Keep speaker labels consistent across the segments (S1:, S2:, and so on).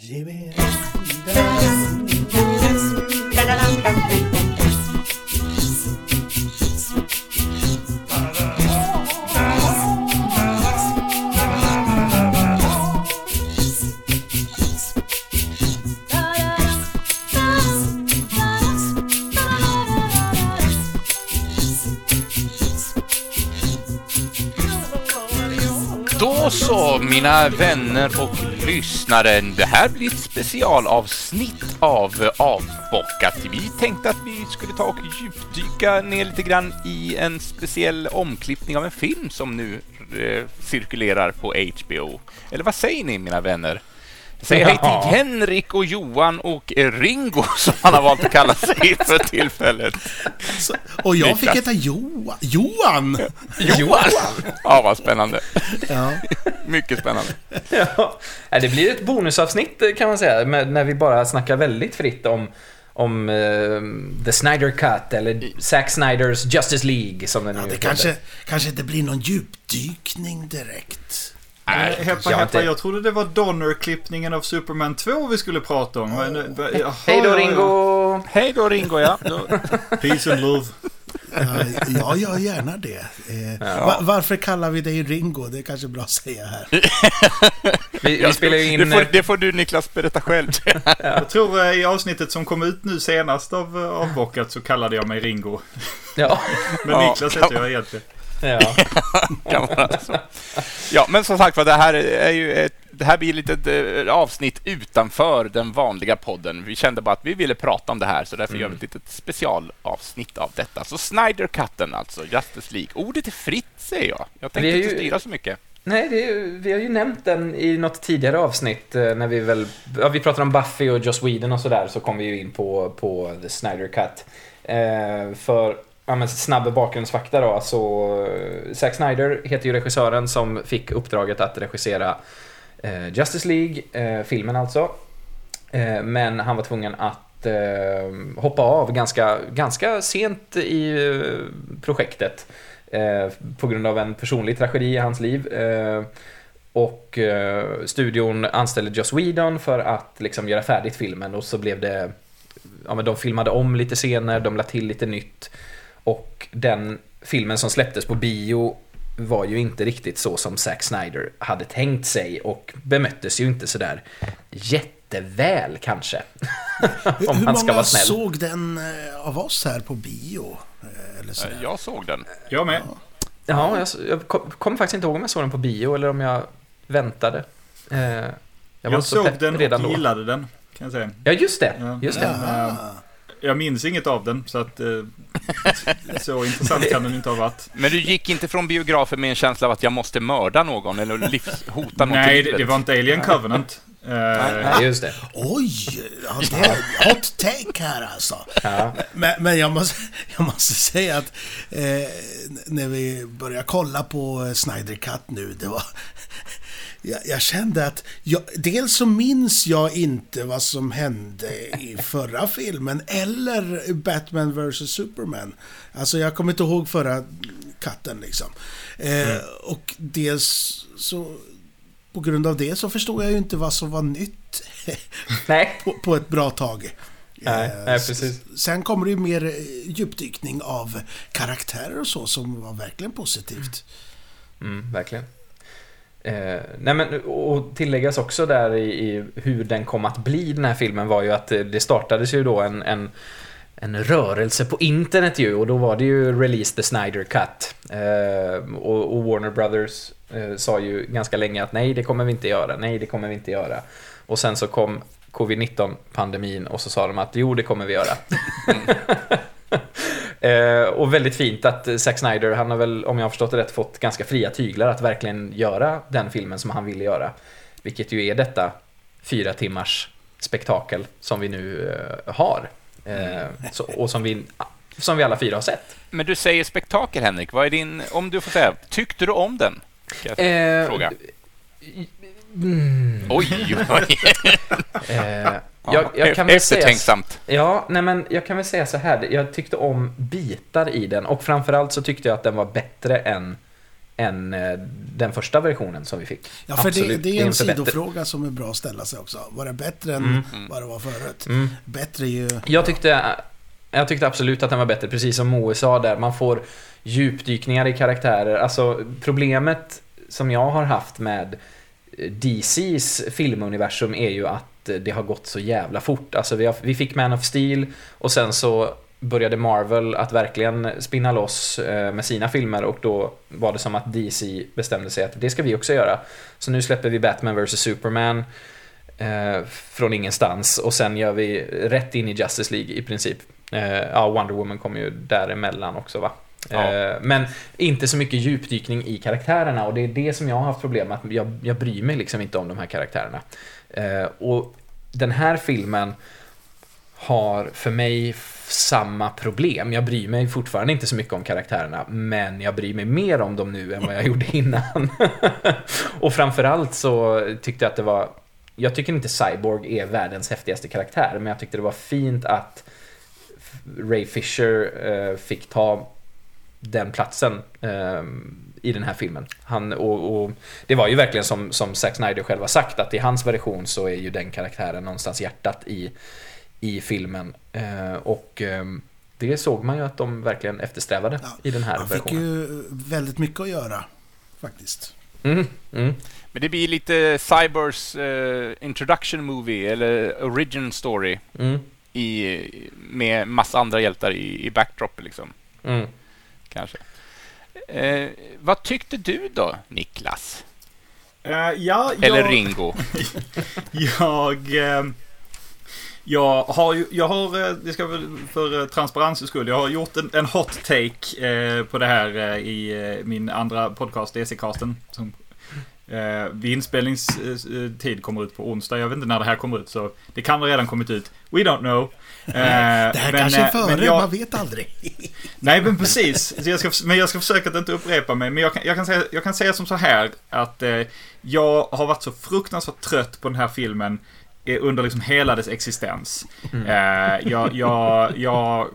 S1: Då så, mina vänner och Lyssnaren, Det här blir ett specialavsnitt av eh, Avbockat. Vi tänkte att vi skulle ta och djupdyka ner lite grann i en speciell omklippning av en film som nu eh, cirkulerar på HBO. Eller vad säger ni, mina vänner? Säg hej till Henrik och Johan och Ringo som han har valt att kalla sig för tillfället.
S2: Så, och jag
S1: Niklas.
S2: fick heta Johan. Johan!
S1: Johan! Ja, vad spännande.
S2: Ja.
S1: Mycket spännande.
S3: Ja, det blir ett bonusavsnitt kan man säga, när vi bara snackar väldigt fritt om, om eh, The Snyder Cut eller Zack Snyders Justice League som den nu
S2: Ja, det
S3: heter.
S2: kanske, kanske inte blir någon djupdykning direkt.
S1: Nej,
S4: Eh, Heppa,
S3: jag
S4: heppa, jag trodde det var Donner-klippningen av Superman 2 vi skulle prata om. Eh, jaha,
S3: Hej då
S4: ja, ja.
S3: Ringo!
S1: Hej då Ringo, ja.
S4: Peace and love.
S2: Ja, jag gör gärna det. Eh, va, varför kallar vi dig Ringo? Det är kanske bra att säga här.
S3: Vi, vi spelar in...
S1: Det får, det får du Niklas berätta själv.
S4: Jag tror eh, i avsnittet som kom ut nu senast av eh, Avbockat så kallade jag mig Ringo.
S3: Ja,
S4: Men
S1: Ja,
S4: Niklas
S1: kan-
S4: heter jag egentligen.
S3: ja.
S1: kan. Ja, men som sagt det här är ju ett, det här blir lite ett eh, avsnitt utanför den vanliga podden. Vi kände bara att vi ville prata om det här, så därför gör vi ett litet specialavsnitt av detta. Så Snyder-katten alltså, Justice League. Ordet är fritt, säger jag. Jag tänkte
S3: är
S1: inte
S3: ju-
S1: styra så mycket.
S3: Nej, ju- vi har ju nämnt den i något tidigare avsnitt eh, när vi väl... Ja, vi pratade om Buffy och Joss Whedon och sådär, så kom vi ju in på, på The Snyder Cut. Eh, för ja, men snabb bakgrundsfakta då, alltså Zack Snyder heter ju regissören som fick uppdraget att regissera eh, Justice League, eh, filmen alltså. Eh, men han var tvungen att eh, hoppa av ganska, ganska sent i eh, projektet. Eh, på grund av en personlig tragedi i hans liv. Eh, och eh, studion anställde Joss Whedon för att liksom göra färdigt filmen och så blev det... Ja men de filmade om lite scener, de lade till lite nytt. Och den filmen som släpptes på bio var ju inte riktigt så som Zack Snyder hade tänkt sig och bemöttes ju inte sådär jätteväl kanske.
S2: Hur,
S3: Om
S2: hur
S3: man ska
S2: många
S3: vara snäll.
S2: såg den eh, av oss här på bio? Eh, Eller sådär?
S1: Jag såg den.
S4: Jag med.
S3: Ja, jag, jag kom- kommer faktiskt inte ihåg om jag såg den på bio eller om jag väntade. Eh, jag
S4: Jag,
S3: var så
S4: såg den
S3: redan
S4: och
S3: då.
S4: gillade den. Kan jag säga.
S3: Ja, just det.
S4: Ja.
S3: Just det.
S4: Men, eh, jag minns inget av den, så att... Eh, så intressant kan den inte ha varit.
S1: Men du gick inte från biografen med en känsla av att jag måste mörda någon eller livshota någon
S4: Nej, det, det var inte Alien Covenant.
S3: Nej, just det.
S2: Oj! Hot take här alltså.
S3: Ja.
S2: Men, men jag, måste, jag måste säga att eh, när vi började kolla på Snyder Cut nu, det var... Jag, jag kände att, jag, dels så minns jag inte vad som hände i förra filmen, eller Batman vs Superman. Alltså jag kommer inte ihåg förra katten liksom. Eh, Och dels så, på grund av det så förstod jag ju inte vad som var nytt
S3: Nej.
S2: på, på ett bra tag.
S3: Nej,
S2: Eh,
S3: nej, precis.
S2: Sen kommer det ju mer eh, djupdykning av karaktärer och så som var verkligen positivt.
S3: Mm, verkligen. Eh, nej men, och tilläggas också där i, i hur den kom att bli den här filmen var ju att eh, det startades ju då en, en, en rörelse på internet ju och då var det ju Release the Snyder Cut. Eh, och, och Warner Brothers eh, sa ju ganska länge att nej det kommer vi inte göra, nej det kommer vi inte göra. Och sen så kom covid-19 pandemin och så sa de att jo det kommer vi göra. Eh, och väldigt fint att Zack Snyder, han har väl, om jag har förstått det rätt, fått ganska fria tyglar att verkligen göra den filmen som han ville göra. Vilket ju är detta fyra timmars spektakel som vi nu eh, har. Eh, så, och som vi, som vi alla fyra har sett.
S1: Men du säger spektakel, Henrik. Vad är din... Om du får säga, tyckte du om den?
S3: Eh,
S1: fråga.
S3: Mm,
S1: Oj, oj.
S3: eh, jag, jag kan väl säga...
S1: Eftertänksamt.
S3: Ja, nej men jag kan väl säga så här. Jag tyckte om bitar i den och framförallt så tyckte jag att den var bättre än än eh, den första versionen som vi fick.
S2: Ja, för det,
S3: Absolut,
S2: det är en
S3: förbättring.
S2: sidofråga som är bra att ställa sig också. Var det bättre än
S3: Mm.
S2: vad det var förut?
S3: Mm.
S2: Bättre ju...
S3: Jag tyckte, jag tyckte absolut att den var bättre, precis som Moe sa där. Man får djupdykningar i karaktärer. Alltså problemet som jag har haft med DCs filmuniversum är ju att det har gått så jävla fort. Alltså vi, har, vi fick Man of Steel och sen så började Marvel att verkligen spinna loss eh, med sina filmer och då var det som att DC bestämde sig att det ska vi också göra. Så nu släpper vi Batman vs Superman eh, från ingenstans och sen gör vi rätt in i Justice League i princip. Eh, ja, Wonder Woman kommer ju däremellan också va.
S1: Ja.
S3: Men inte så mycket djupdykning i karaktärerna och det är det som jag har haft problem med. Att jag, jag bryr mig liksom inte om de här karaktärerna. Och den här filmen har för mig samma problem. Jag bryr mig fortfarande inte så mycket om karaktärerna, men jag bryr mig mer om dem nu än vad jag gjorde innan. och framförallt så tyckte jag att det var... Jag tycker inte Cyborg är världens häftigaste karaktär, men jag tyckte det var fint att Ray Fisher eh, fick ta den platsen eh, i den här filmen. Han, och, och det var ju verkligen som, som Zack Snyder själv har sagt att i hans version så är ju den karaktären någonstans hjärtat i, i filmen. Eh, och eh, det såg man ju att de verkligen eftersträvade
S2: Ja,
S3: i den här
S2: Han fick
S3: versionen.
S2: ju väldigt mycket att göra, faktiskt.
S3: Mm, mm.
S1: Men det blir lite Cybers eh, introduction movie, eller origin story,
S3: Mm,
S1: i, med massa andra hjältar i, i backdrop liksom,
S3: mm.
S1: kanske. Eh, vad tyckte du då, Niklas?
S4: Eh, ja,
S1: Eller
S4: jag,
S1: Ringo?
S4: Jag... Eh, jag har jag har, eh, det ska väl för eh, transparens skull, jag har gjort en, en hot take eh, på det här eh, i min andra podcast, DC-casten. Som eh, vid inspelningstid kommer ut på onsdag. Jag vet inte när det här kommer ut, så det kan ha redan kommit ut. We don't know. Eh,
S2: Det här
S4: men,
S2: kanske är
S4: eh,
S2: före,
S4: men jag-
S2: man vet aldrig.
S4: Nej, men precis. Jag ska, men jag ska försöka att inte upprepa mig. Men jag kan, jag kan, säga, jag kan säga som så här att eh, jag har varit så fruktansvärt trött på den här filmen eh, under liksom hela dess existens. Eh, jag, jag, jag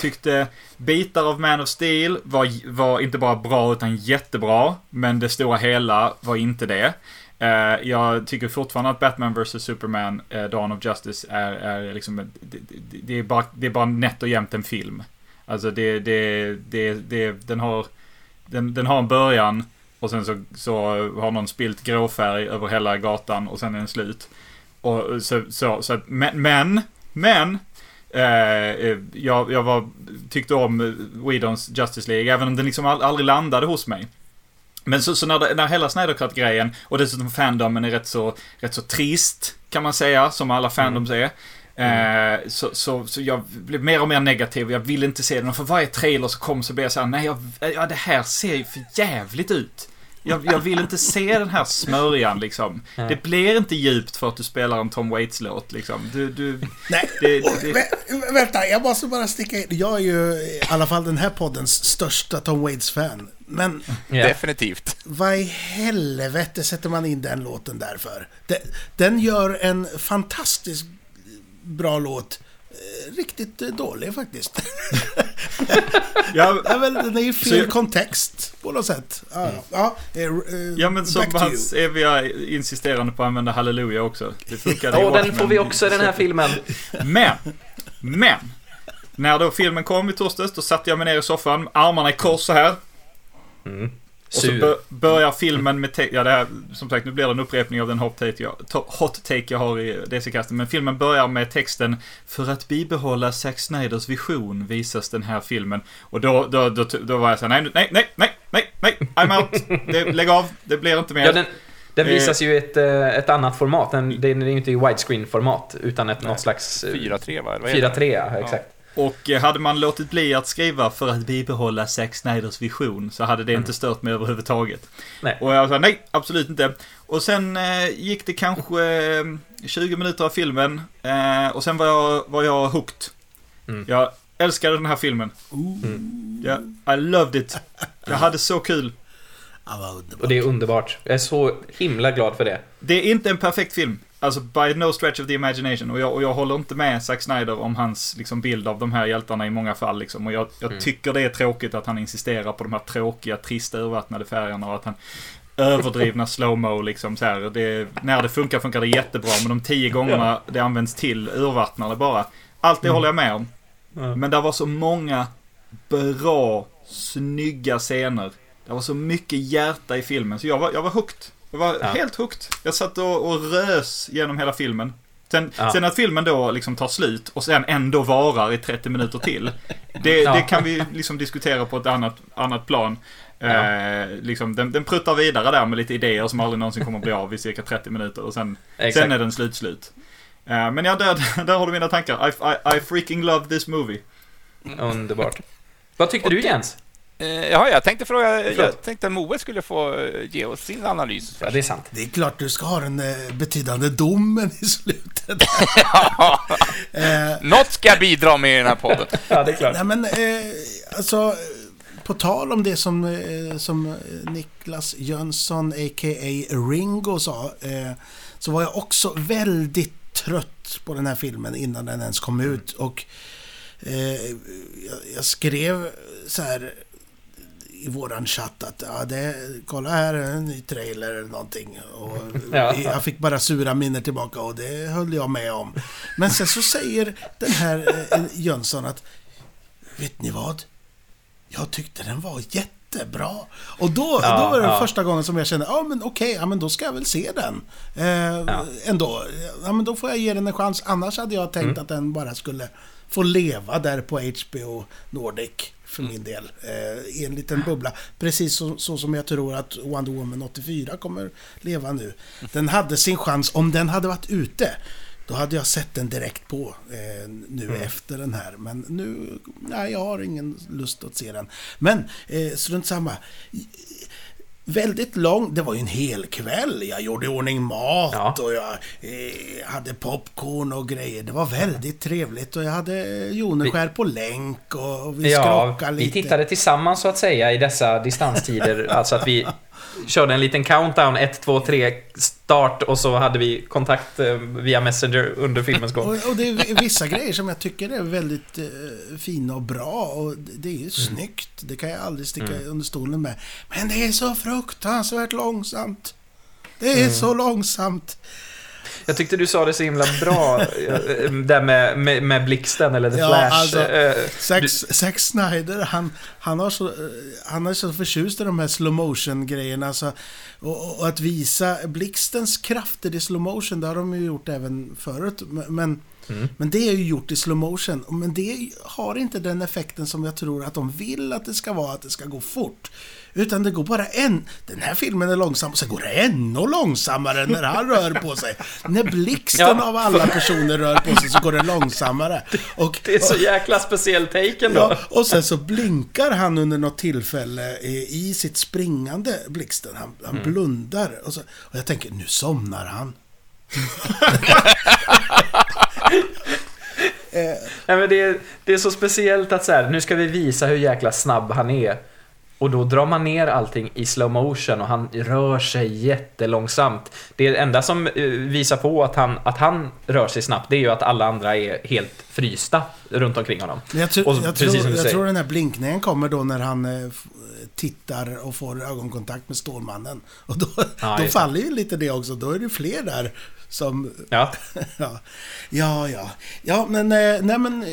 S4: tyckte bitar av Man of Steel var, var inte bara bra utan jättebra. Men det stora hela var inte det. Eh, jag tycker fortfarande att Batman vs Superman, eh, Dawn of Justice, är, är liksom... Det, det, är bara, det är bara nätt och jämnt en film. Alltså det, det, det, det den har... Den, den har en början och sen så, så har någon spilt gråfärg över hela gatan och sen är den slut. Och så, så, så att, men, men, men eh, eh jag, jag var, tyckte om Whedons Justice League, även om den liksom aldrig landade hos mig. Men så, så när, det, när hela Snyder Cut-grejen och dessutom fandomen är rätt så, rätt så trist, kan man säga, som alla fandoms är. Eh, så, så, så jag blev mer och mer negativ. Jag ville inte se den. Och för varje trailer som kom så blev jag såhär, nej, jag, ja, det här ser ju för jävligt ut. Jag, jag vill inte se den här smörjan liksom.
S3: Nej.
S4: Det blir inte djupt för att du spelar en Tom Waits-låt liksom. Du, du,
S2: Nej,
S4: det,
S2: och,
S4: det,
S2: vä- vänta, jag måste bara sticka in. Jag är ju i alla fall den här poddens största Tom Waits-fan. Men
S3: Ja.
S1: Definitivt.
S2: vad i helvete sätter man in den låten där för? Den, gör en fantastiskt bra låt. eh, Riktigt eh, dålig faktiskt.
S4: ja,
S2: Ja, men den är ju fel
S4: jag-
S2: kontext på något sätt. Ja, ja. eh, eh,
S4: ja men som hans eviga insisterande på att använda Halleluja också. Det funkade i
S3: Och den får vi också i den här filmen.
S4: Men, men. När då filmen kom i torsdags, då satte jag mig ner i soffan, armarna i kors så här.
S3: Mm.
S4: Och så bör, börjar filmen med ja det här, som sagt nu blir det en upprepning av den hot take jag, hot take jag har i DC-kasten. Men filmen börjar med texten För att bibehålla Zack Snyders vision visas den här filmen. Och då, då, då, då var jag såhär, nej, nej, nej, nej, nej, nej, I'm out. Det, lägg av, det blir inte mer.
S3: Ja, den, den
S4: Eh.
S3: visas ju i ett, eh, ett annat format. Den, den är ju inte i widescreen-format, utan ett, något slags... eh,
S1: 4-3 va? Vad heter
S3: 4-3, ja, exakt.
S4: Och eh, hade man låtit bli att skriva för att bibehålla Zack Snyders vision så hade det inte stört mig överhuvudtaget.
S3: Nej.
S4: Och jag sa nej, absolut inte. Och sen eh, gick det kanske eh, 20 minuter av filmen eh, och sen var jag, var jag hooked.
S3: Mm.
S4: Jag älskade den här filmen.
S3: Mm.
S4: Ja, I loved it. Jag hade så kul.
S3: Och det är underbart. Jag är så himla glad för det.
S4: Det är inte en perfekt film. Alltså by no stretch of the imagination. Och jag, och jag håller inte med Zack Snyder om hans liksom, bild av de här hjältarna i många fall. Liksom. Och jag, jag
S3: Mm.
S4: tycker det är tråkigt att han insisterar på de här tråkiga, trista, urvattnade färgerna och att han överdrivna slowmo liksom så här. Det, när det funkar funkar det jättebra, men de tio gångerna det används till urvattnar det bara. Allt det
S3: Mm.
S4: håller jag med om.
S3: Ja.
S4: Men det var så många bra, snygga scener. Det var så mycket hjärta i filmen, så jag var, jag var hooked. Jag var
S3: Ja.
S4: helt hooked. Jag satt och, och rös genom hela filmen. Sen,
S3: Ja.
S4: sen att filmen då liksom tar slut och sen ändå varar i 30 minuter till. Det,
S3: Ja.
S4: det kan vi liksom diskutera på ett annat, annat plan.
S3: Ja.
S4: Eh, liksom, den, den pruttar vidare där med lite idéer som aldrig någonsin kommer att bli av i cirka 30 minuter och sen, sen är den slut slut. Eh, men ja, där, där har du mina tankar. I, I, I freaking love this movie.
S3: Underbart. Vad tyckte du Jens?
S1: Eh, jaha, jag tänkte fråga... Jag tänkte att Moe skulle få eh, ge oss sin analys.
S3: Ja, det är sant.
S2: Det är klart du ska ha den eh, betydande domen i slutet. eh,
S1: Något ska jag bidra med i den här podden.
S3: Ja, det är klart.
S2: nej men, eh, alltså, på tal om det som, eh, som Niklas Jönsson, a.k.a. Ringo, sa, eh, så var jag också väldigt trött på den här filmen innan den ens kom ut. Och eh, jag, jag skrev så här i våran chatt att ja, det, kolla här är en ny trailer eller någonting. Och
S3: Ja.
S2: Jag fick bara sura minnen tillbaka och det höll jag med om. Men sen så säger den här eh, Jönsson att Vet ni vad? Jag tyckte den var jättebra. Och då,
S3: Ja,
S2: då var det
S3: ja.
S2: första gången som jag kände, ja men okej, ja men då ska jag väl se den. Eh. Ändå. Ja men då får jag ge den en chans. Annars hade jag tänkt
S3: Mm.
S2: att den bara skulle få leva där på HBO Nordic. För min del. Eh, I en liten bubbla. Precis så, så som jag tror att Wonder Woman 84 kommer leva nu. Den hade sin chans. Om den hade varit ute. Då hade jag sett den direkt på eh, nu efter den här. Men nu, nej, jag har ingen lust att se den. Men eh, strunt samma. Väldigt lång, det var ju en hel kväll. Jag gjorde i ordning mat
S3: Ja.
S2: och jag eh, hade popcorn och grejer. Det var väldigt trevligt och jag hade Joneskär på länk och, och vi
S3: Ja,
S2: skrockade
S3: vi
S2: lite.
S3: tittade tillsammans så att säga i dessa distanstider. alltså att vi körde en liten countdown, 1, 2, 3, start och så hade vi kontakt eh, via Messenger under filmens gång.
S2: Och, och det är vissa grejer som jag tycker är väldigt eh, fina och bra och det är ju snyggt. Det kan jag aldrig sticka under stolen med. Men det är så fruktansvärt långsamt. Det är så långsamt.
S3: Jag tyckte du sa det så himla bra, eh, där med, med, med blixten eller The
S2: Ja,
S3: Flash.
S2: alltså,
S3: eh,
S2: Zack, Zack Snyder, han, han, har så, eh, han är så förtjust i de här slow motion grejerna. Så, och, och att visa blixtens krafter i slow motion, det har de ju gjort även förut. Men,
S3: Mm.
S2: men det är ju gjort i slow motion. Men det har inte den effekten som jag tror att de vill att det ska vara, att det ska gå fort. Utan det går bara en... Den här filmen är långsam och sen går det ännu långsammare när han rör på sig. När blixten
S3: Ja.
S2: av alla personer rör på sig så går det långsammare. Och,
S3: det är så jäkla speciell take ändå.
S2: Ja, och sen så blinkar han under något tillfälle eh, i sitt springande blixten. Han, han
S3: Mm.
S2: blundar. Och, så, och jag tänker, nu somnar han.
S3: Nej, men det, är, det är så speciellt att så här, nu ska vi visa hur jäkla snabb han är. Och då drar man ner allting i slow motion och han rör sig jättelångsamt. Det enda som eh, visar på att han, att han rör sig snabbt, det är ju att alla andra är helt frysta runt omkring honom.
S2: Jag, tror-
S3: Och
S2: jag, tror, jag tror den här blinkningen kommer då när han eh, tittar och får ögonkontakt med Stålmannen. Och då,
S3: Ja,
S2: då faller ju lite det också. Då är det fler där som...
S3: Ja,
S2: ja, ja, ja. Ja, men... Eh, nej, men...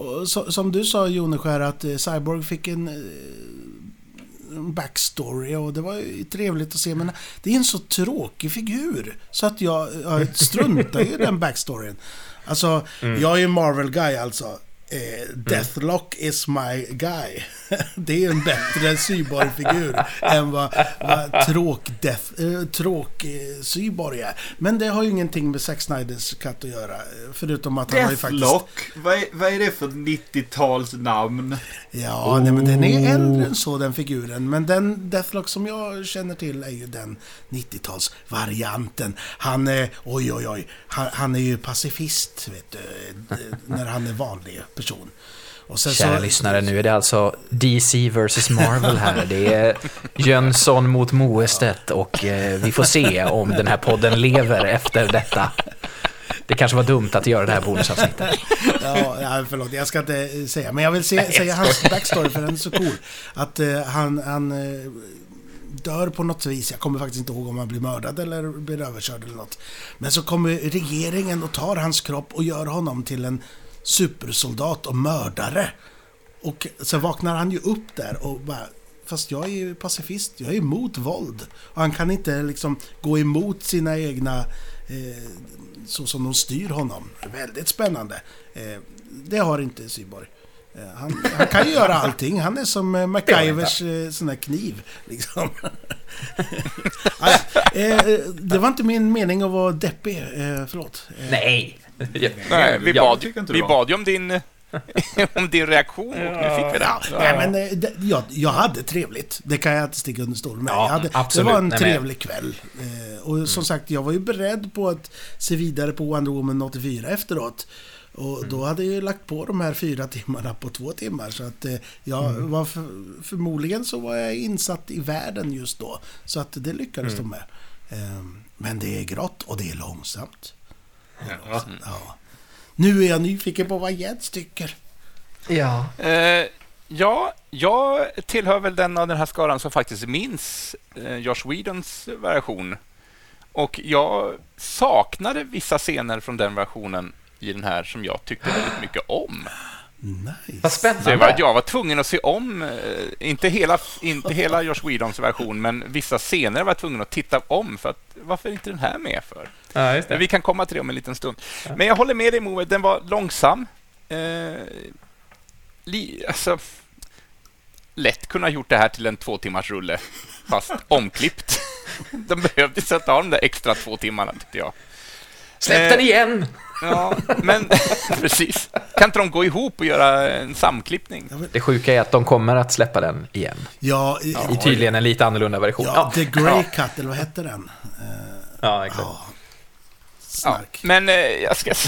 S2: Och så, som du sa, Joneskär, att eh, Cyborg fick en... Eh, backstory och det var ju trevligt att se men det är en så tråkig figur så att jag, jag struntar i den backstoryn. Alltså, jag är ju Marvel-guy alltså. Eh, Deathlock is my guy. det är en bättre cyborg-figur än vad, vad tråk, death, eh, eh, är. Men det har ju ingenting med Zack Snyders katt att göra. Förutom att han har ju faktiskt...
S4: Deathlock? Vad är, vad är det för 90-talsnamn?
S2: Ja, nej, men den är äldre än så den figuren. Men den Deathlock som jag känner till är ju den 90-talsvarianten. Han är, oj oj oj, han, han är ju pacifist vet du, eh, när han är vanlig person.
S3: Kära
S2: så,
S3: lyssnare, nu är det alltså DC vs Marvel här. Det är Jönsson mot Moestedt och eh, vi får se om den här podden lever efter detta. Det kanske var dumt att göra det här bonusavsnittet.
S2: Ja, förlåt, jag ska inte säga. Men jag vill se, säga hans backstory för den är så cool. Att eh, han, han eh, dör på något vis. Jag kommer faktiskt inte ihåg om han blir mördad eller blir överkörd eller något. Men så kommer regeringen och tar hans kropp och gör honom till en supersoldat och mördare. Och sen vaknar han ju upp där och bara Fast jag är ju pacifist, jag är emot våld. Och han kan inte liksom gå emot sina egna eh, så som de styr honom. Väldigt spännande. Eh, det har inte Syborg. Eh, han, han kan ju göra allting. Han är som eh, MacGyvers eh, sån där kniv. Liksom. Nej, eh, det var inte min mening att vara deppig. Eh, förlåt. Eh,
S3: Nej!
S1: Nej, vi
S3: Ja,
S1: bad, vi bad ju om din, om din reaktion och nu fick vi den.
S2: Ja, nej, men eh, det, jag, jag hade trevligt. Det kan jag inte sticka under stol med.
S3: Ja,
S2: jag hade. Det var en
S3: Nej, men-
S2: trevlig kväll. Eh, och som sagt, jag var ju beredd på att se vidare på Wonder Woman 84 efteråt. Och då hade jag ju lagt på de här fyra timmarna på två timmar. Så att eh, jag var för, förmodligen så var jag insatt i världen just då. Så att det lyckades de med. Eh, men det är grått och det är långsamt.
S4: Ja.
S2: Ja. Nu är jag nyfiken på vad Jens tycker.
S3: Ja.
S1: Eh, ja, jag tillhör väl den av den här skaran som faktiskt minns eh, Josh Whedons version. Och jag saknade vissa scener från den versionen i den här som jag tyckte väldigt mycket om.
S2: Nice.
S3: Vad
S1: Så det var
S3: spännande.
S1: att jag var tvungen att se om, eh, inte hela, inte hela Josh Whedons version, men vissa scener var jag tvungen att titta om för att varför är inte den här med för?
S3: Ja, just
S1: Men vi kan komma till det om en liten stund. Men jag håller med dig Moe, den var långsam. Eh, li, alltså, lätt kunna ha gjort det här till en två timmars rulle, fast omklippt. De behövde sätta av de där extra två timmarna, tyckte jag.
S3: Släpp den igen!
S1: Ja, men precis. Kan inte de gå ihop och göra en samklippning?
S3: Det sjuka är att de kommer att släppa den igen.
S2: Ja,
S3: I tydligen en lite annorlunda version.
S2: Ja, The Grey
S1: Ja.
S2: Cut, eller vad hette den? Eh,
S3: ja exakt.
S2: Ja.
S1: Ja,
S2: Snark.
S1: men eh, jag ska...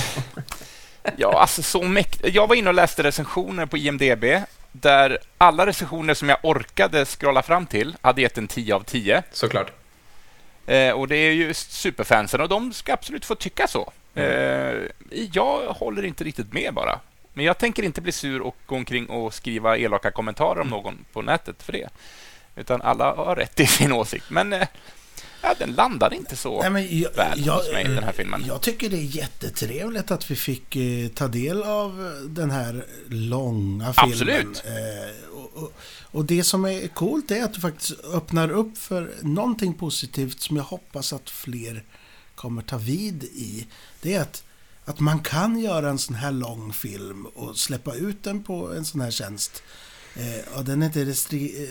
S1: Ja, alltså så mäktigt. Jag var inne och läste recensioner på IMDB där alla recensioner som jag orkade scrolla fram till hade gett en 10 av 10.
S3: Såklart.
S1: Eh, och det är ju superfansen och de ska absolut få tycka så. Eh, jag håller inte riktigt med bara. Men jag tänker inte bli sur och gå omkring och skriva elaka kommentarer om någon på nätet för det. Utan alla har rätt i sin åsikt. Men eh, ja, den landar inte så
S2: Nej, men jag,
S1: väl
S2: jag,
S1: hos mig, den här filmen.
S2: jag tycker det är jättetrevligt att vi fick eh, ta del av den här långa filmen.
S1: Absolut.
S2: Eh, och, och, och det som är coolt är att du faktiskt öppnar upp för någonting positivt som jag hoppas att fler kommer ta vid i. Det är att, att man kan göra en sån här lång film och släppa ut den på en sån här tjänst. Eh, och den är inte restri-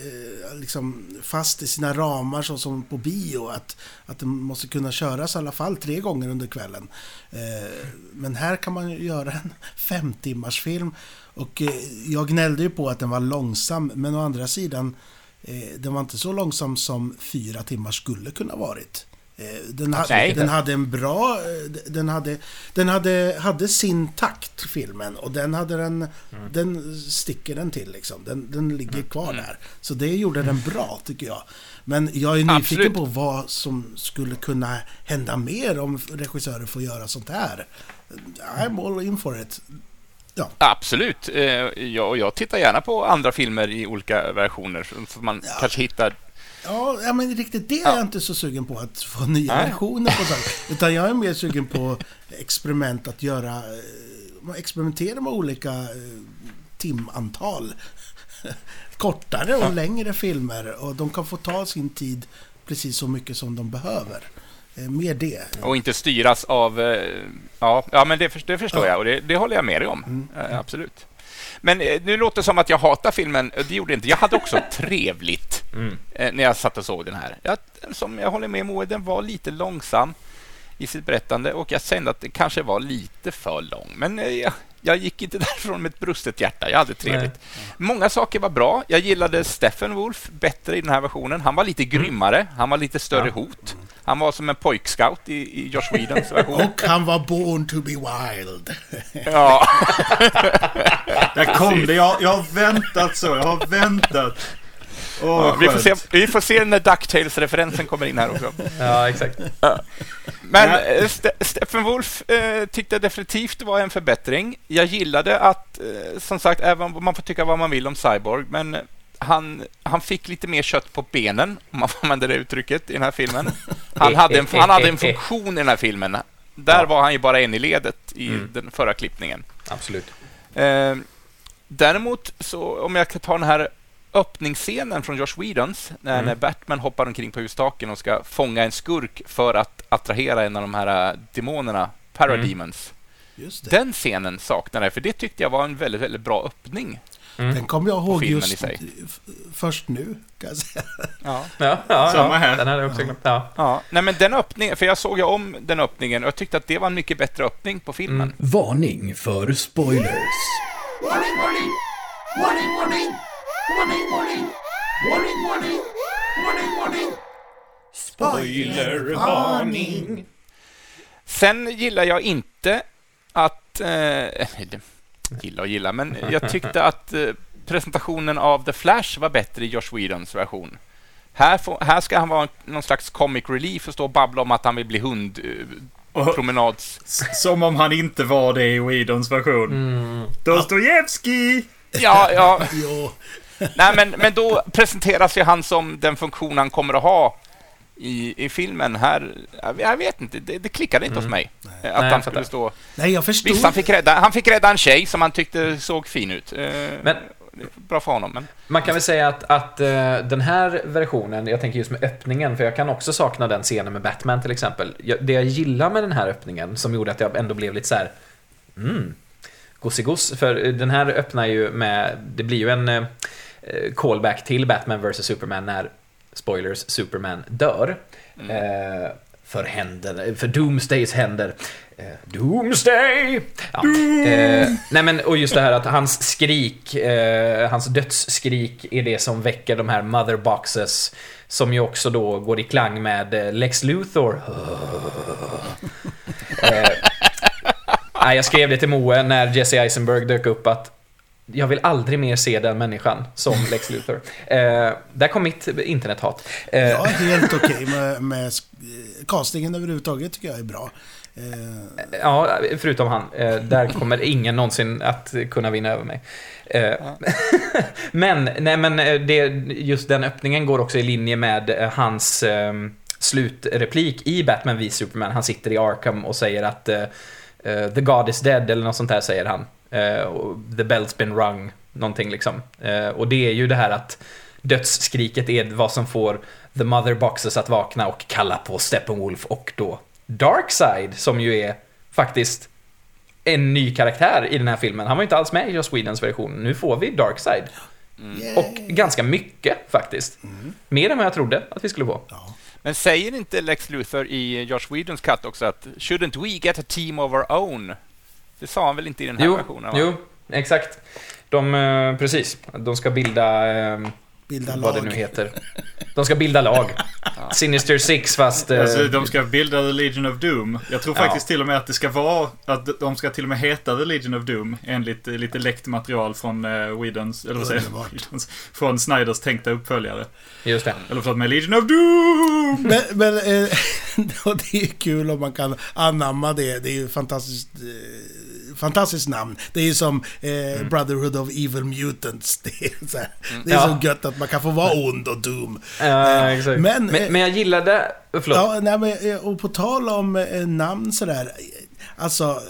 S2: eh, liksom fast i sina ramar så som på bio. Att, att den måste kunna köras i alla fall tre gånger under kvällen. Eh, men här kan man ju göra en fem timmars film. Och eh, jag gnällde ju på att den var långsam. Men å andra sidan, eh, den var inte så långsam som fyra timmar skulle kunna varit. Eh, Den, ha, den hade en bra... eh, Den hade, den hade, hade sin takt, filmen. Och den hade den... Den sticker den till liksom. Den, den ligger kvar där. Så det gjorde den bra, tycker jag. Men jag är nyfiken
S1: Absolut.
S2: på vad som skulle kunna hända mer om regissörer får göra sånt här. I'm all in for it. Ja,
S1: Absolut. Eh, jag, och jag tittar gärna på andra filmer i olika versioner så man kanske hittar...
S2: Ja, men riktigt det är
S1: Ja.
S2: jag inte så sugen på att få nya
S1: Nej.
S2: versioner på sånt. Utan jag är mer sugen på experiment att göra, eh, experimentera med olika eh, timantal. Kortare och längre filmer och de kan få ta sin tid precis så mycket som de behöver. Eh, Mer det.
S1: Och inte styras av... Ja, ja men det, det förstår
S2: Ja.
S1: jag och det, det håller jag med dig om.
S2: Mm.
S1: Absolut. Men nu låter det som att jag hatar filmen. Det gjorde inte. Jag hade också trevligt
S3: Mm.
S1: eh, när jag satt och såg den här. Jag, som jag håller med Moe, den var lite långsam i sitt berättande och jag kände att det kanske var lite för lång. Men eh, jag, jag gick inte därifrån med ett brustet hjärta. Jag hade trevligt. Många saker var bra. Jag gillade Stephen Wolf bättre i den här versionen. Han var lite grymmare. Han var lite större
S3: Ja.
S1: hot. Han var som en pojkscout i, i Josh Whedons version.
S2: Och han var born to be wild.
S1: Ja.
S4: Där kom det. Jag, jag har väntat så. Jag har väntat.
S1: Ja, vi, får se, vi får se när DuckTales-referensen kommer in här också.
S3: Ja, exakt.
S1: Men
S4: Ja.
S1: eh, Ste- Steppenwolf eh, tyckte definitivt det var en förbättring. Jag gillade att, eh, som sagt, även om man får tycka vad man vill om Cyborg, men han, han fick lite mer kött på benen, om man får använda det uttrycket, i den här filmen. Han hade en, han hade en funktion i den här filmen. Där
S3: Ja.
S1: var han ju bara en i ledet i
S3: Mm.
S1: den förra klippningen.
S3: Absolut.
S1: Eh, däremot, så om jag kan ta den här öppningsscenen från Josh Whedons, när,
S3: Mm.
S1: när Batman hoppar omkring på hustaken och ska fånga en skurk för att attrahera en av de här äh, demonerna, Parademons.
S2: Just det.
S1: Den scenen saknade jag, för det tyckte jag var en väldigt, väldigt bra öppning.
S3: Mm.
S2: Den kommer jag ihåg just
S1: i sig.
S2: f- först nu, kan jag säga.
S1: Ja.
S3: Ja, ja,
S4: Samma
S3: ja.
S4: här.
S3: Den hade jag också glömt. Ja.
S1: ja. Nej, men den öppningen, för jag såg ju om den öppningen och jag tyckte att det var en mycket bättre öppning på filmen.
S3: Mm.
S5: Varning för spoilers.
S6: Warning, warning! Warning, warning! Warning, warning! Warning, warning! Warning, warning!
S1: Spoilervarning. Sen gillar jag inte att... Eh, eller, gilla och gilla, men jag tyckte att eh, presentationen av The Flash var bättre i Josh Whedons version. Här, får, här ska han vara någon slags comic relief och stå och babbla om att han vill bli hund... Eh, promenads...
S4: som om han inte var det i Whedons version.
S3: Mm.
S4: Dostojevskij!
S1: Ja, ja.
S2: Jo,
S1: Nej, men, men då presenteras ju han som den funktion han kommer att ha i, i filmen. Här, jag- vet inte, det, det klickade inte hos mig. eh, Att
S3: Nej,
S1: han skulle stå...
S2: nej jag förstod.
S1: Visst, han fick, rädda, han fick rädda en tjej som han tyckte såg fin ut. Eh,
S3: Men-
S1: Bra för honom, men...
S3: Man kan väl säga att, att eh, den här versionen, jag tänker just med öppningen, för jag kan också sakna den scenen med Batman till exempel. Jag, det jag gillar med den här öppningen, som gjorde att jag ändå blev lite så här. Mm, gosigos. För den här öppnar ju med, det blir ju en eh, callback till Batman vs Superman när, spoilers, Superman dör. Eh, för händer, för Doomsdays händer. Eh, Doomsday! Ja. Eh, nej men, och just det här att hans skrik, eh, hans dödsskrik är det som väcker de här mother boxes. Som ju också då går i klang med eh, Lex Luthor. eh, jag skrev det till Moe när Jesse Eisenberg dök upp att jag vill aldrig mer se den människan som Lex Luthor. Eh, där kom mitt internethat. Eh,
S2: Jag är helt okej med, med sk- eh, castingen överhuvudtaget, tycker jag är bra. Eh,
S3: Ja, förutom han. Eh, där kommer ingen någonsin att kunna vinna över mig. Eh, men, nej men eh, det, just den öppningen går också i linje med hans eh, slutreplik i Batman v Superman. Han sitter i Arkham och säger att The God is dead, eller något sånt där säger han. Eh, och the bell's been rung, någonting liksom. Eh, och det är ju det här att dödsskriket är vad som får The Mother Boxes att vakna och kalla på Steppenwolf och då Darkseid, som ju är faktiskt en ny karaktär i den här filmen. Han var ju inte alls med i Joss Whedons version. Nu får vi Darkseid.
S2: yay.
S3: Och ganska mycket faktiskt. Mer än vad jag trodde att vi skulle få.
S2: ja.
S1: Men säger inte Lex Luthor i Josh Whedons cut också att “Shouldn't we get a team of our own?” Det sa han väl inte i den här
S3: Jo,
S1: versionen? va?
S3: jo, exakt. De, eh, precis. De ska bilda, eh,
S2: Bilda
S3: vad det
S2: lag.
S3: nu heter. De ska bilda lag. Sinister Six fast... eh,
S4: Alltså, de ska bilda The Legion of Doom. Jag tror
S3: Ja.
S4: faktiskt till och med att det ska vara, att de ska till och med heta The Legion of Doom, enligt eh, lite läckt material från Whedons, eller vad säger. Whedons, från Snyders tänkta uppföljare.
S3: Just det.
S4: Eller förlåt, med Legion of Doom!
S2: Men, men eh, det är ju kul om man kan anamma det. Det är ju fantastiskt, eh, fantastiskt namn. Det är ju som eh, Brotherhood of Evil Mutants. Det är, så, här, det är
S3: Ja.
S2: så gött att man kan få vara ond och dum.
S3: Ja, exakt.
S2: men,
S3: Men,
S2: eh,
S3: men jag gillade... Förlåt.
S2: Ja, nej, men, eh, och på tal om eh, namn sådär. eh, Alltså...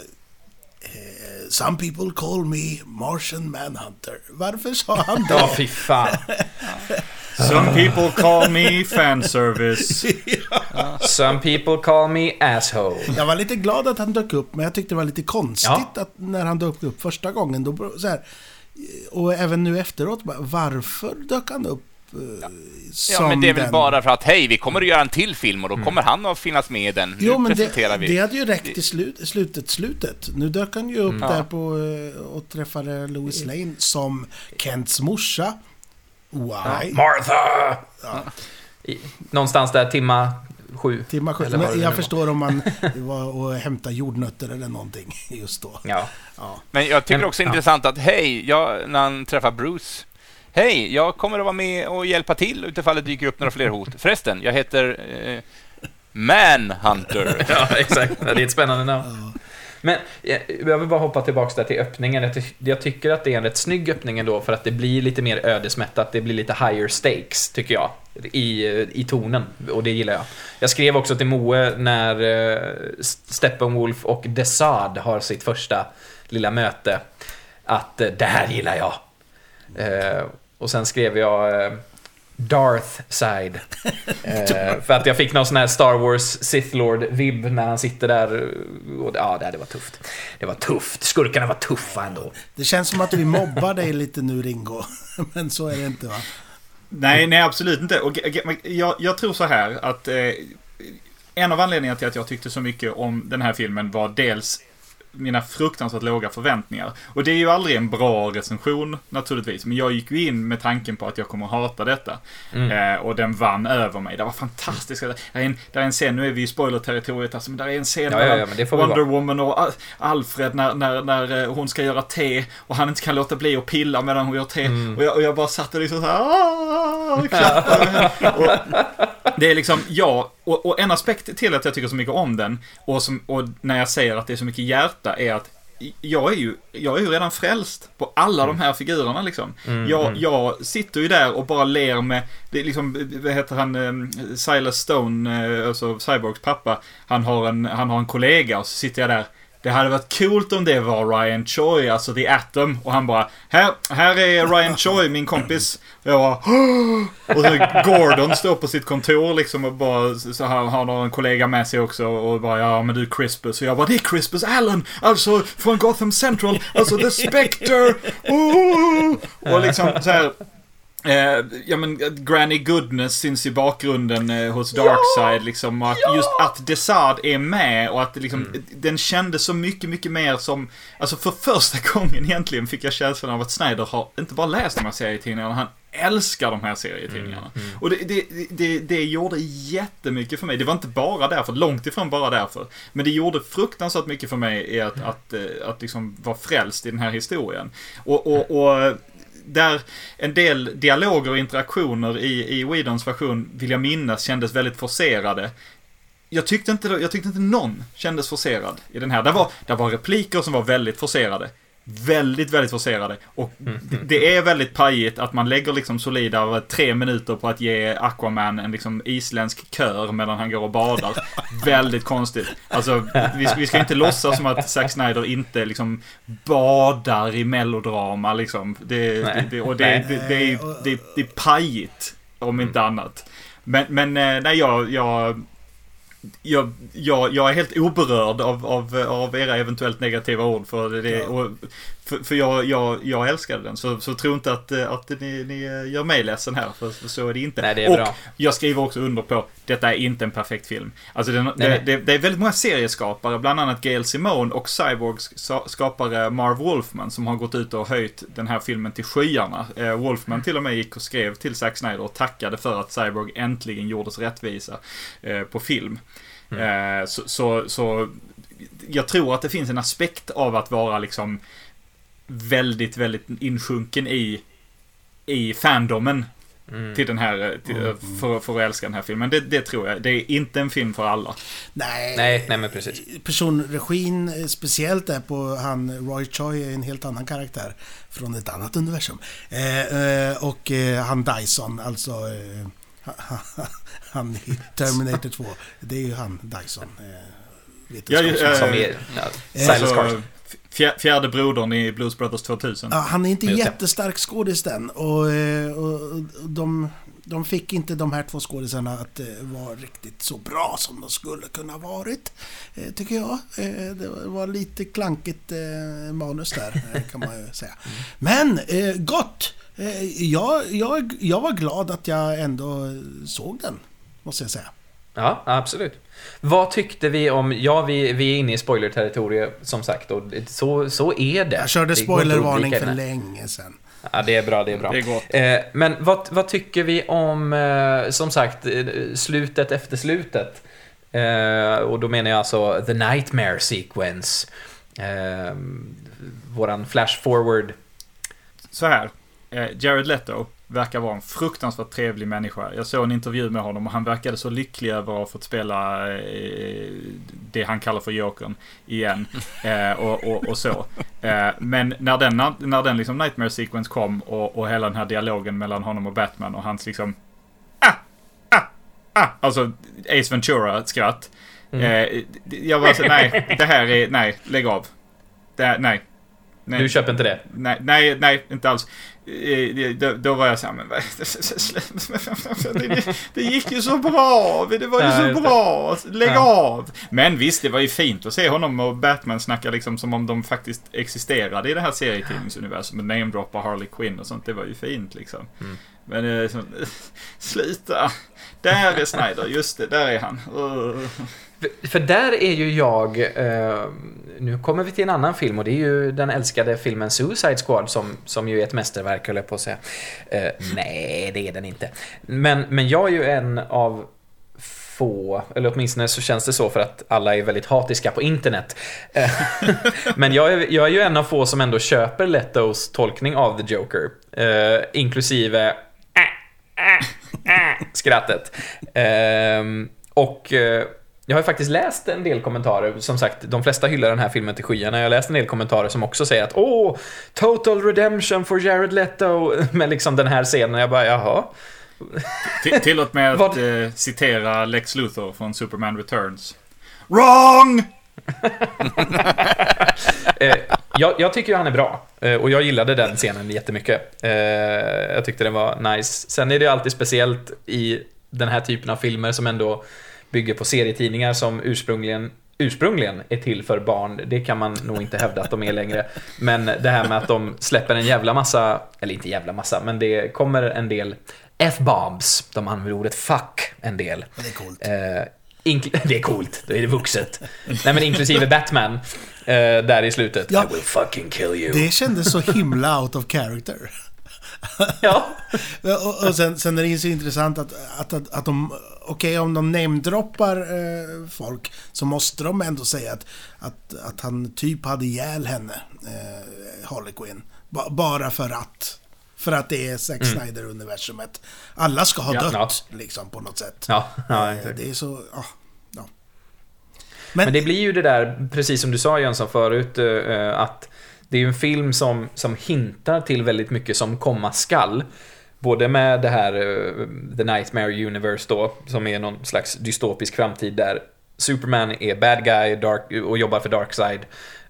S2: eh, Some people call me Martian Manhunter. Varför sa han det?
S3: Ja, fy fan.
S4: Some people call me fanservice.
S3: Some people call me asshole.
S2: Jag var lite glad att han dök upp, men jag tyckte det var lite konstigt
S3: Ja.
S2: att när han dök upp första gången. Då, så här, och även nu efteråt, bara, varför dök han upp eh, som
S1: Ja, men det är väl
S2: den?
S1: bara för att hej, vi kommer att göra en till film och då kommer han att finnas med i den. Nu
S2: Jo, men
S1: presenterar
S2: det,
S1: vi.
S2: det hade ju räckt i slut, slutet, slutet. Nu dök han ju upp
S1: Ja.
S2: där på eh, och träffade Louis Lane som Kents morsa. Why?
S3: Martha!
S2: Ja.
S3: I, någonstans där timma sju.
S2: Timmar sju. Men jag förstår om man var och hämtade jordnötter eller någonting just då.
S3: Ja.
S2: Ja.
S1: Men jag tycker
S3: Men-
S1: också
S3: ja.
S1: intressant att hej, jag, när han träffar Bruce. Hej, jag kommer att vara med och hjälpa till utifall det dyker upp några fler hot. Förresten, jag heter eh, Manhunter.
S3: ja, exakt. Ja, Det är ett spännande namn. Men eh, jag vill bara hoppa tillbaka där till öppningen. Jag, tycker att det är en rätt snygg öppning ändå för att det blir lite mer ödesmättat. Det blir lite higher stakes, tycker jag, i, eh, i tonen. Och det gillar jag. Jag skrev också till Moe när eh, Steppenwolf och Desad har sitt första lilla möte att det här gillar jag. Och sen skrev jag Darth side. Eh, för att jag fick någon sån här Star Wars Sith Lord-vibb när han sitter där. Och, ja, det, det var tufft. Det var tufft. Skurkarna var tuffa ändå.
S2: Det känns som att vi mobbar dig lite nu Ringo. Men så är det inte va?
S4: Nej, nej absolut inte. Och jag, jag tror så här att eh, en av anledningarna till att jag tyckte så mycket om den här filmen var dels mina fruktansvärt låga förväntningar. Och det är ju aldrig en bra recension naturligtvis. Men jag gick ju in med tanken på att jag kommer hata detta.
S3: Mm.
S4: Eh, och den vann över mig. Det var fantastiskt. Det är en, det är en scen, nu är vi i spoiler-territoriet alltså, men det är en scen
S3: Ja, ja,
S4: mellan
S3: ja, vi
S4: Wonder
S3: vara.
S4: Woman och Al- Alfred när, när, när eh, hon ska göra te och han inte kan låta bli att pilla medan hon gör te.
S3: Mm.
S4: Och, jag, och jag bara satt och liksom så här, "Ah", och det är liksom, ja, och, och en aspekt till att jag tycker så mycket om den och, som, och när jag säger att det är så mycket hjärta är att jag är ju, jag är ju redan frälst på alla de här figurerna liksom.
S3: Mm,
S4: jag,
S3: mm.
S4: jag sitter ju där och bara ler med, det är liksom, vad heter han, eh, Silas Stone, eh, alltså Cyborgs pappa, han har, en, han har en kollega och så sitter jag där. Det hade varit coolt om det var Ryan Choi, alltså The Atom. Och han bara, här, här är Ryan Choi, min kompis. Och jag bara, Hå! Och så Gordon står på sitt kontor liksom och bara, så här har någon kollega med sig också och bara, ja men du Crispus. Och jag bara, det är Crispus Allen! Alltså från Gotham Central, alltså The Spectre! Oh! Och liksom så här. Eh, ja men Granny Goodness syns i bakgrunden eh, hos Darkseid liksom. Och att just att Desad är med och att liksom, den kändes så mycket, mycket mer som, alltså för första gången egentligen fick jag känslan av att Snyder har inte bara läst de här serietidningarna, han älskar de här serietidningarna. Och det, det, det, det gjorde jättemycket för mig. Det var inte bara därför, långt ifrån bara därför. Men det gjorde fruktansvärt mycket för mig i att, att, eh, att liksom vara frälst i den här historien. Och, och, och där en del dialoger och interaktioner i, i Whedons version, vill jag minnas, kändes väldigt forcerade. Jag tyckte inte, jag tyckte inte någon kändes forcerad i den här. Det var, det var repliker som var väldigt forcerade. Väldigt, väldigt forcerade. Och det, det är väldigt pajigt att man lägger liksom solida tre minuter på att ge Aquaman en liksom isländsk kör medan han går och badar. väldigt konstigt. Alltså, vi, vi ska inte låtsas som att Zack Snyder inte liksom badar i melodrama liksom. Det,
S3: Nej.
S4: det, och det, det, det, är, det, det är pajigt, om inte annat. Men, men eh, nej, jag, jag, jag, jag, jag är helt oberörd av, av, av era eventuellt negativa ord. För, det, och, för, för jag, jag, jag älskade den. Så, så tro inte att, att ni, ni gör mig ledsen här. För, för så är det inte.
S3: Nej, det är
S4: och
S3: bra.
S4: jag skriver också under på detta är inte en perfekt film. Alltså den,
S3: Nej,
S4: det,
S3: nej.
S4: det, det är väldigt många serieskapare, bland annat Gail Simone och Cyborgs skapare Marv Wolfman som har gått ut och höjt den här filmen till skyarna. Eh, Wolfman till och med gick och skrev till Zack Snyder och tackade för att Cyborg äntligen gjordes rättvisa eh, på film. Eh, så, så, så jag tror att det finns en aspekt av att vara liksom väldigt, väldigt insjunken i, i fandomen
S3: Mm.
S4: till den här, eh, till, för, för att älska den här filmen. Det, det tror jag. Det är inte en film för alla.
S2: Nej,
S3: Nej, nej men precis.
S2: personregin, eh, speciellt där på han Roy Choi, är en helt annan karaktär från ett annat universum. Eh, eh, och eh, han Dyson, alltså eh, han i Terminator 2. Det är ju han Dyson. Eh, vetenskapsman.
S4: Ja,
S3: Som är ja,
S2: eh,
S3: Silas
S4: Alltså, fjärde brodern i Blues Brothers 2000.
S2: Ja, han är inte
S3: Just
S2: jättestark skådis den. Och, eh, och, och de, de fick inte de här två skådisarna att vara riktigt så bra som de skulle kunna varit. Tycker jag. Det var lite klankigt manus där, kan man ju säga. Men eh, gott! Eh, jag, jag, jag var glad att jag ändå såg den, måste jag säga.
S3: Ja, absolut. Vad tyckte vi om... Ja, vi, vi är inne i spoiler-territoriet som sagt och så, så är det.
S2: Jag körde spoilervarning för länge sedan.
S3: Ja, det är bra, det är bra.
S4: Det är gott.
S3: Eh, men vad, vad tycker vi om, eh, som sagt, slutet efter slutet? Eh, och då menar jag alltså The Nightmare Sequence. Våran flash forward.
S4: Så här. Eh, Jared Leto verkar vara en fruktansvärt trevlig människa. Jag såg en intervju med honom och han verkade så lycklig över att ha fått spela eh, det han kallar för Jokern igen. Eh, och, och, och så. Men när den, när den liksom Nightmare Sequence kom och, och hela den här dialogen mellan honom och Batman och hans liksom ah, ah, ah, alltså Ace Ventura-skratt. Eh, jag var så nej, det här är, nej, lägg av. Det, här- nej. Nej.
S3: Du köper inte det?
S4: Nej, nej, nej, inte alls. Eh, Då, då var jag såhär, men det, det gick ju så bra! Det var ju så bra! Lägg
S3: Ja.
S4: av! Men visst, det var ju fint att se honom och Batman snacka liksom som om de faktiskt existerade i det här serietidningsuniversumet. Namedroppa Harley Quinn och sånt. Det var ju fint liksom.
S3: Mm.
S4: Men så, sluta! Där är Snyder, just det, där är han.
S3: För- För där är ju jag, eh, nu kommer vi till en annan film och det är ju den älskade filmen Suicide Squad som, som ju är ett mästerverk höll jag på att säga. Eh, nej, det är den inte. Men, men jag är ju en av få, eller åtminstone så känns det så för att alla är väldigt hatiska på internet. Eh, men jag är, jag är ju en av få som ändå köper Letos tolkning av The Joker. Eh, inklusive äh, äh, äh, skrattet. Ehm, och eh, jag har faktiskt läst en del kommentarer, som sagt, de flesta hyllar den här filmen till skyarna. Jag har läst en del kommentarer som också säger att åh, total redemption for Jared Leto, med liksom den här scenen. Jag bara, jaha.
S4: Till- Tillåt mig att eh, citera Lex Luthor från Superman Returns. Wrong!
S3: Eh, jag, jag tycker ju han är bra. Eh, och jag gillade den scenen jättemycket. Eh, jag tyckte den var nice. Sen är det ju alltid speciellt i den här typen av filmer som ändå bygger på serietidningar som ursprungligen ursprungligen är till för barn, det kan man nog inte hävda att de är längre. Men det här med att de släpper en jävla massa, eller inte jävla massa, men det kommer en del F-bombs. De använder ordet fuck en del.
S2: Det är coolt.
S3: Eh, inkl- det är coolt, då är det vuxet. Nej men inklusive Batman, eh, där i slutet.
S2: Ja.
S3: I will fucking kill you.
S2: Det kändes så himla out of character.
S3: Ja.
S2: och, och sen, sen är det ju så intressant att, att, att, att de... Okej, om de namedroppar eh, folk så måste de ändå säga att, att, att han typ hade ihjäl henne, eh, Harley Quinn. Ba, bara för att. För att det är Zack Snyder-universumet. Alla ska ha
S4: Ja.
S2: dött, liksom, på något sätt.
S3: Ja, ja,
S2: Eh, det är så... Ja, ja.
S3: Men det blir ju det där, precis som du sa Jönsson förut, eh, att det är ju en film som, som hintar till väldigt mycket som komma skall. Både med det här eh, The Nightmare Universe då, som är någon slags dystopisk framtid där Superman är bad guy dark, och jobbar för Darkseid.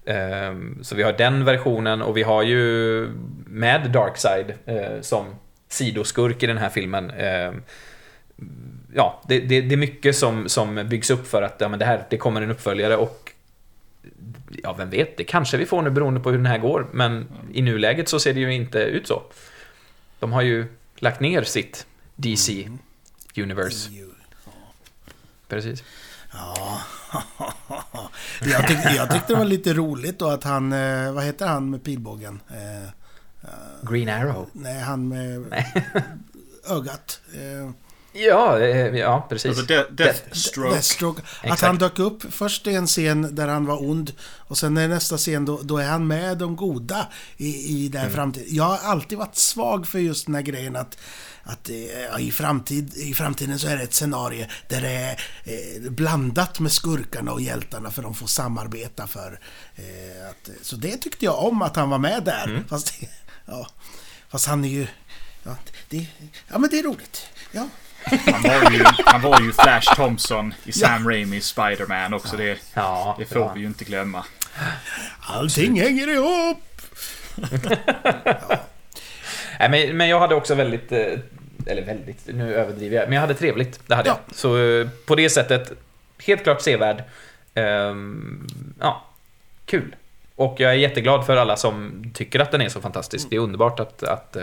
S3: Ehm, så vi har den versionen och vi har ju med Darkseid eh, som sidoskurk i den här filmen. Ehm, ja, det, det, det är mycket som, som byggs upp för att ja, men det här, det kommer en uppföljare och ja, vem vet, det kanske vi får nu beroende på hur den här går, men i nuläget så ser det ju inte ut så. De har ju lagt ner sitt DC Universe. Precis.
S2: Ja. jag, tyckte, jag tyckte det var lite roligt då att han... eh, Vad heter han med pilbågen? Eh,
S3: Green Arrow.
S2: nej, han med ögat. Eh,
S3: Ja, eh, ja precis.
S4: Alltså de- Deathstroke.
S2: Deathstroke. Att
S3: Exakt.
S2: han dök upp först i en scen där han var ond och sen i nästa scen då, då är han med de goda i, i den här
S3: Mm.
S2: framtiden. Jag har alltid varit svag för just den här grejen att att eh, i, framtid, i framtiden så är det ett scenario där det är eh, blandat med skurkarna och hjältarna för de får samarbeta för eh, att, Så det tyckte jag om att han var med där.
S3: Mm.
S2: Fast, ja, fast han är ju... Ja, det, ja men det är roligt. Ja.
S4: Han var ju, han var ju Flash Thompson i Sam Raimis Spider-Man också. Det,
S3: Ja,
S4: det får
S3: ja.
S4: vi ju inte glömma.
S2: Allting hänger ihop!
S3: Nej, men, men jag hade också väldigt, eh, eller väldigt, nu överdriver jag, men jag hade trevligt. Det hade
S2: Ja.
S3: jag. Så eh, på det sättet, helt klart sevärd. Ehm, ja, kul. Och jag är jätteglad för alla som tycker att den är så fantastisk. Det är underbart att, att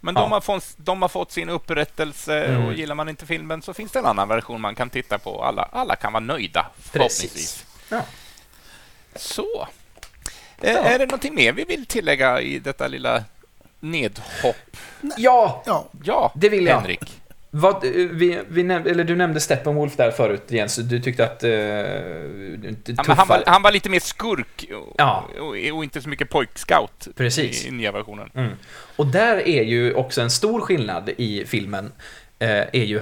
S1: Men
S3: Ja.
S1: de, har fått, de har fått sin upprättelse
S3: Mm.
S1: och gillar man inte filmen så finns det en annan version man kan titta på. Alla, alla kan vara nöjda, förhoppningsvis.
S3: Precis. Ja.
S1: Så. Eh, Är det någonting mer vi vill tillägga i detta lilla nedhopp?
S3: Ja,
S2: Ja,
S1: Ja,
S3: Det vill jag.
S1: Henrik.
S3: Vad, eh, vi, vi näm- eller du nämnde Steppenwolf där förut Jens. Du tyckte att... Uh,
S1: Ja, han, var, han var lite mer skurk och,
S3: Ja.
S1: och, och inte så mycket pojkscout
S3: Precis.
S1: i nya versionen.
S3: Mm. Och där är ju också en stor skillnad i filmen, eh, är ju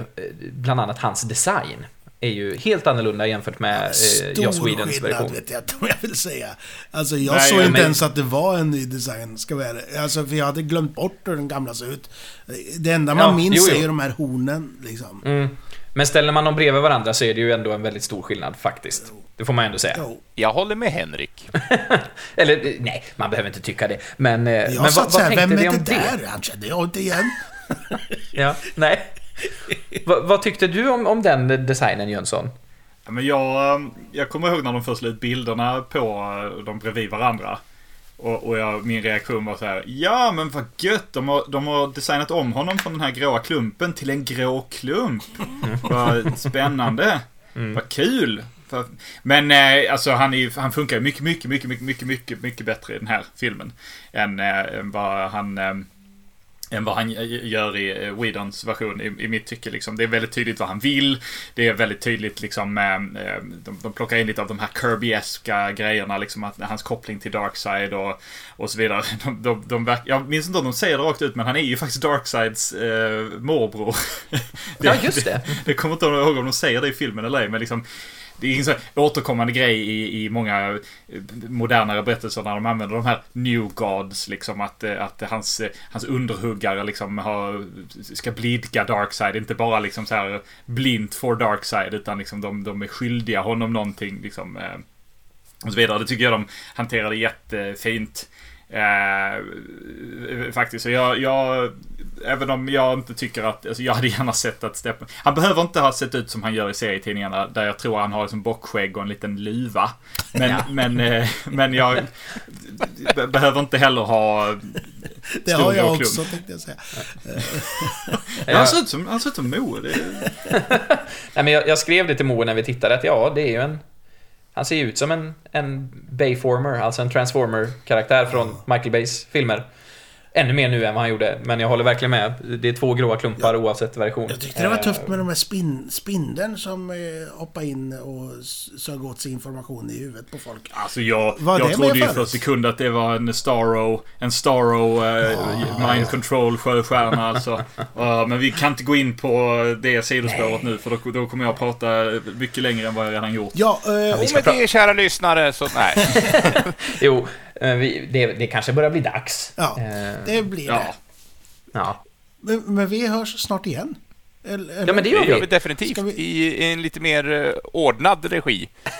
S3: bland annat hans design. Är ju helt annorlunda jämfört med eh, Joss
S2: stor
S3: Whedons
S2: skillnad
S3: version.
S2: vet jag inte om jag vill säga. Alltså jag
S4: Nej,
S2: såg
S4: ja,
S2: inte
S3: men-
S2: ens att det var en ny design, ska vara ärlig. Alltså för jag hade glömt bort hur den gamla såg ut. Det enda man
S3: Ja,
S2: minns
S3: jo, jo.
S2: är ju de här hornen, liksom.
S3: Mm. Men ställer man dem bredvid varandra så är det ju ändå en väldigt stor skillnad faktiskt. Det får man ändå säga.
S1: Jag håller med Henrik.
S3: Eller eh, nej, man behöver inte tycka det. Men, eh,
S2: Jag
S3: men vad,
S2: satt
S3: vad
S2: såhär,
S3: tänkte
S2: vem
S3: vi
S2: är
S3: om
S2: det
S3: det?
S2: där? Han kände jag inte igen.
S3: Ja, nej. Vad, vad tyckte du om, om den designen Jönsson?
S4: Ja, men jag, eh, jag kommer ihåg när de först la ut bilderna på eh, de bredvid varandra. Och, och jag, min reaktion var så här. Ja men vad gött! De har, de har designat om honom från den här gråa klumpen till en grå klump. Vad spännande! Vad kul! Men eh, alltså han, är, han funkar mycket, mycket, mycket, mycket, mycket, mycket bättre i den här filmen. Än, eh, än vad han... Eh, än vad han gör i eh, Whedons version i, i mitt tycke. Liksom. Det är väldigt tydligt vad han vill. Det är väldigt tydligt liksom, eh, de, de plockar in lite av de här Kirby-eska grejerna, liksom att hans koppling till Darkseid och, och så vidare. De, de, de, verk- jag minns inte om de säger det rakt ut, men han är ju faktiskt Darkseids eh, morbror.
S3: Ja, just det.
S4: det kommer inte ihåg om de säger det i filmen eller ej, men liksom det är en sån återkommande grej i, i många eh, modernare berättelser när de använder de här New Gods. Liksom att, eh, att hans, eh, hans underhuggare liksom har, ska blidka Darkside. Inte bara liksom så här blint for Darkside utan liksom de, de är skyldiga honom någonting. Liksom, och så vidare. Det tycker jag de hanterade jättefint. Eh, faktiskt. Så jag, jag, även om jag inte tycker att, alltså jag hade gärna sett att Steppen, han behöver inte ha sett ut som han gör i serietidningarna där jag tror han har liksom bockskägg och en liten luva. Men, men, eh, men jag be- behöver inte heller ha
S2: Det har jag också, tänkte jag säga.
S4: Han ser ut som, han ser ut som Moe. Det är-
S3: Nej, men jag, jag skrev det till Moe när vi tittade att ja, det är ju en... Han ser ju ut som en, en Bayformer, alltså en Transformer-karaktär från Michael Bays filmer. Ännu mer nu än vad han gjorde, men jag håller verkligen med. Det är två gråa klumpar oavsett version.
S2: Jag tyckte det var tufft med de här spin, spindeln som eh, hoppade in och sög åt sig information i huvudet på folk.
S4: Alltså jag,
S2: Var
S4: jag
S2: det
S4: trodde ju för en sekund att det var en Starro, en Starro eh, mind control sjöstjärna alltså. Ja, men vi kan inte gå in på det sidospåret nu för då, då kommer jag prata mycket längre än vad jag redan gjort.
S2: Ja, eh,
S3: vi
S1: Och
S3: ska
S1: med det, kära lyssnare, så nej.
S3: Jo, vi, det, det kanske börjar bli dags.
S2: ja
S3: Eh,
S2: det blir
S4: Ja.
S2: det.
S3: ja.
S2: Men, men vi hörs snart igen. Eller, eller?
S3: ja, men det
S1: Det
S3: gör
S1: gör vi
S3: vi.
S1: definitivt
S2: vi-
S1: i en lite mer eh, ordnad regi.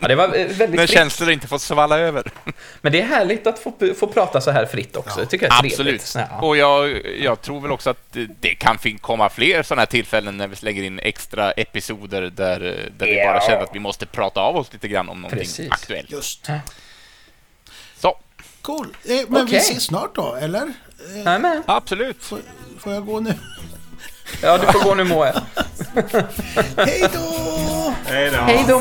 S3: Ja, det var eh, väldigt
S1: När
S3: fritt.
S1: känslor inte får svalla över.
S3: Men det är härligt att få, få prata så här fritt också. Jag tycker det är.
S1: Absolut.
S3: Ja.
S1: Och jag, jag tror väl också att det- det kan komma fler sådana här tillfällen när vi lägger in extra episoder där, eh, där vi
S3: Ja.
S1: bara känner att vi måste prata av oss lite grann om någonting
S3: Precis.
S1: aktuellt.
S2: Just. Cool. Eh, men
S3: Okej.
S2: vi ses snart då, eller? Eh,
S3: Nej, men.
S1: absolut.
S2: får, får jag gå nu?
S3: Ja, du får gå nu Moe.
S2: Hej då!
S4: Hej då!
S3: Hej då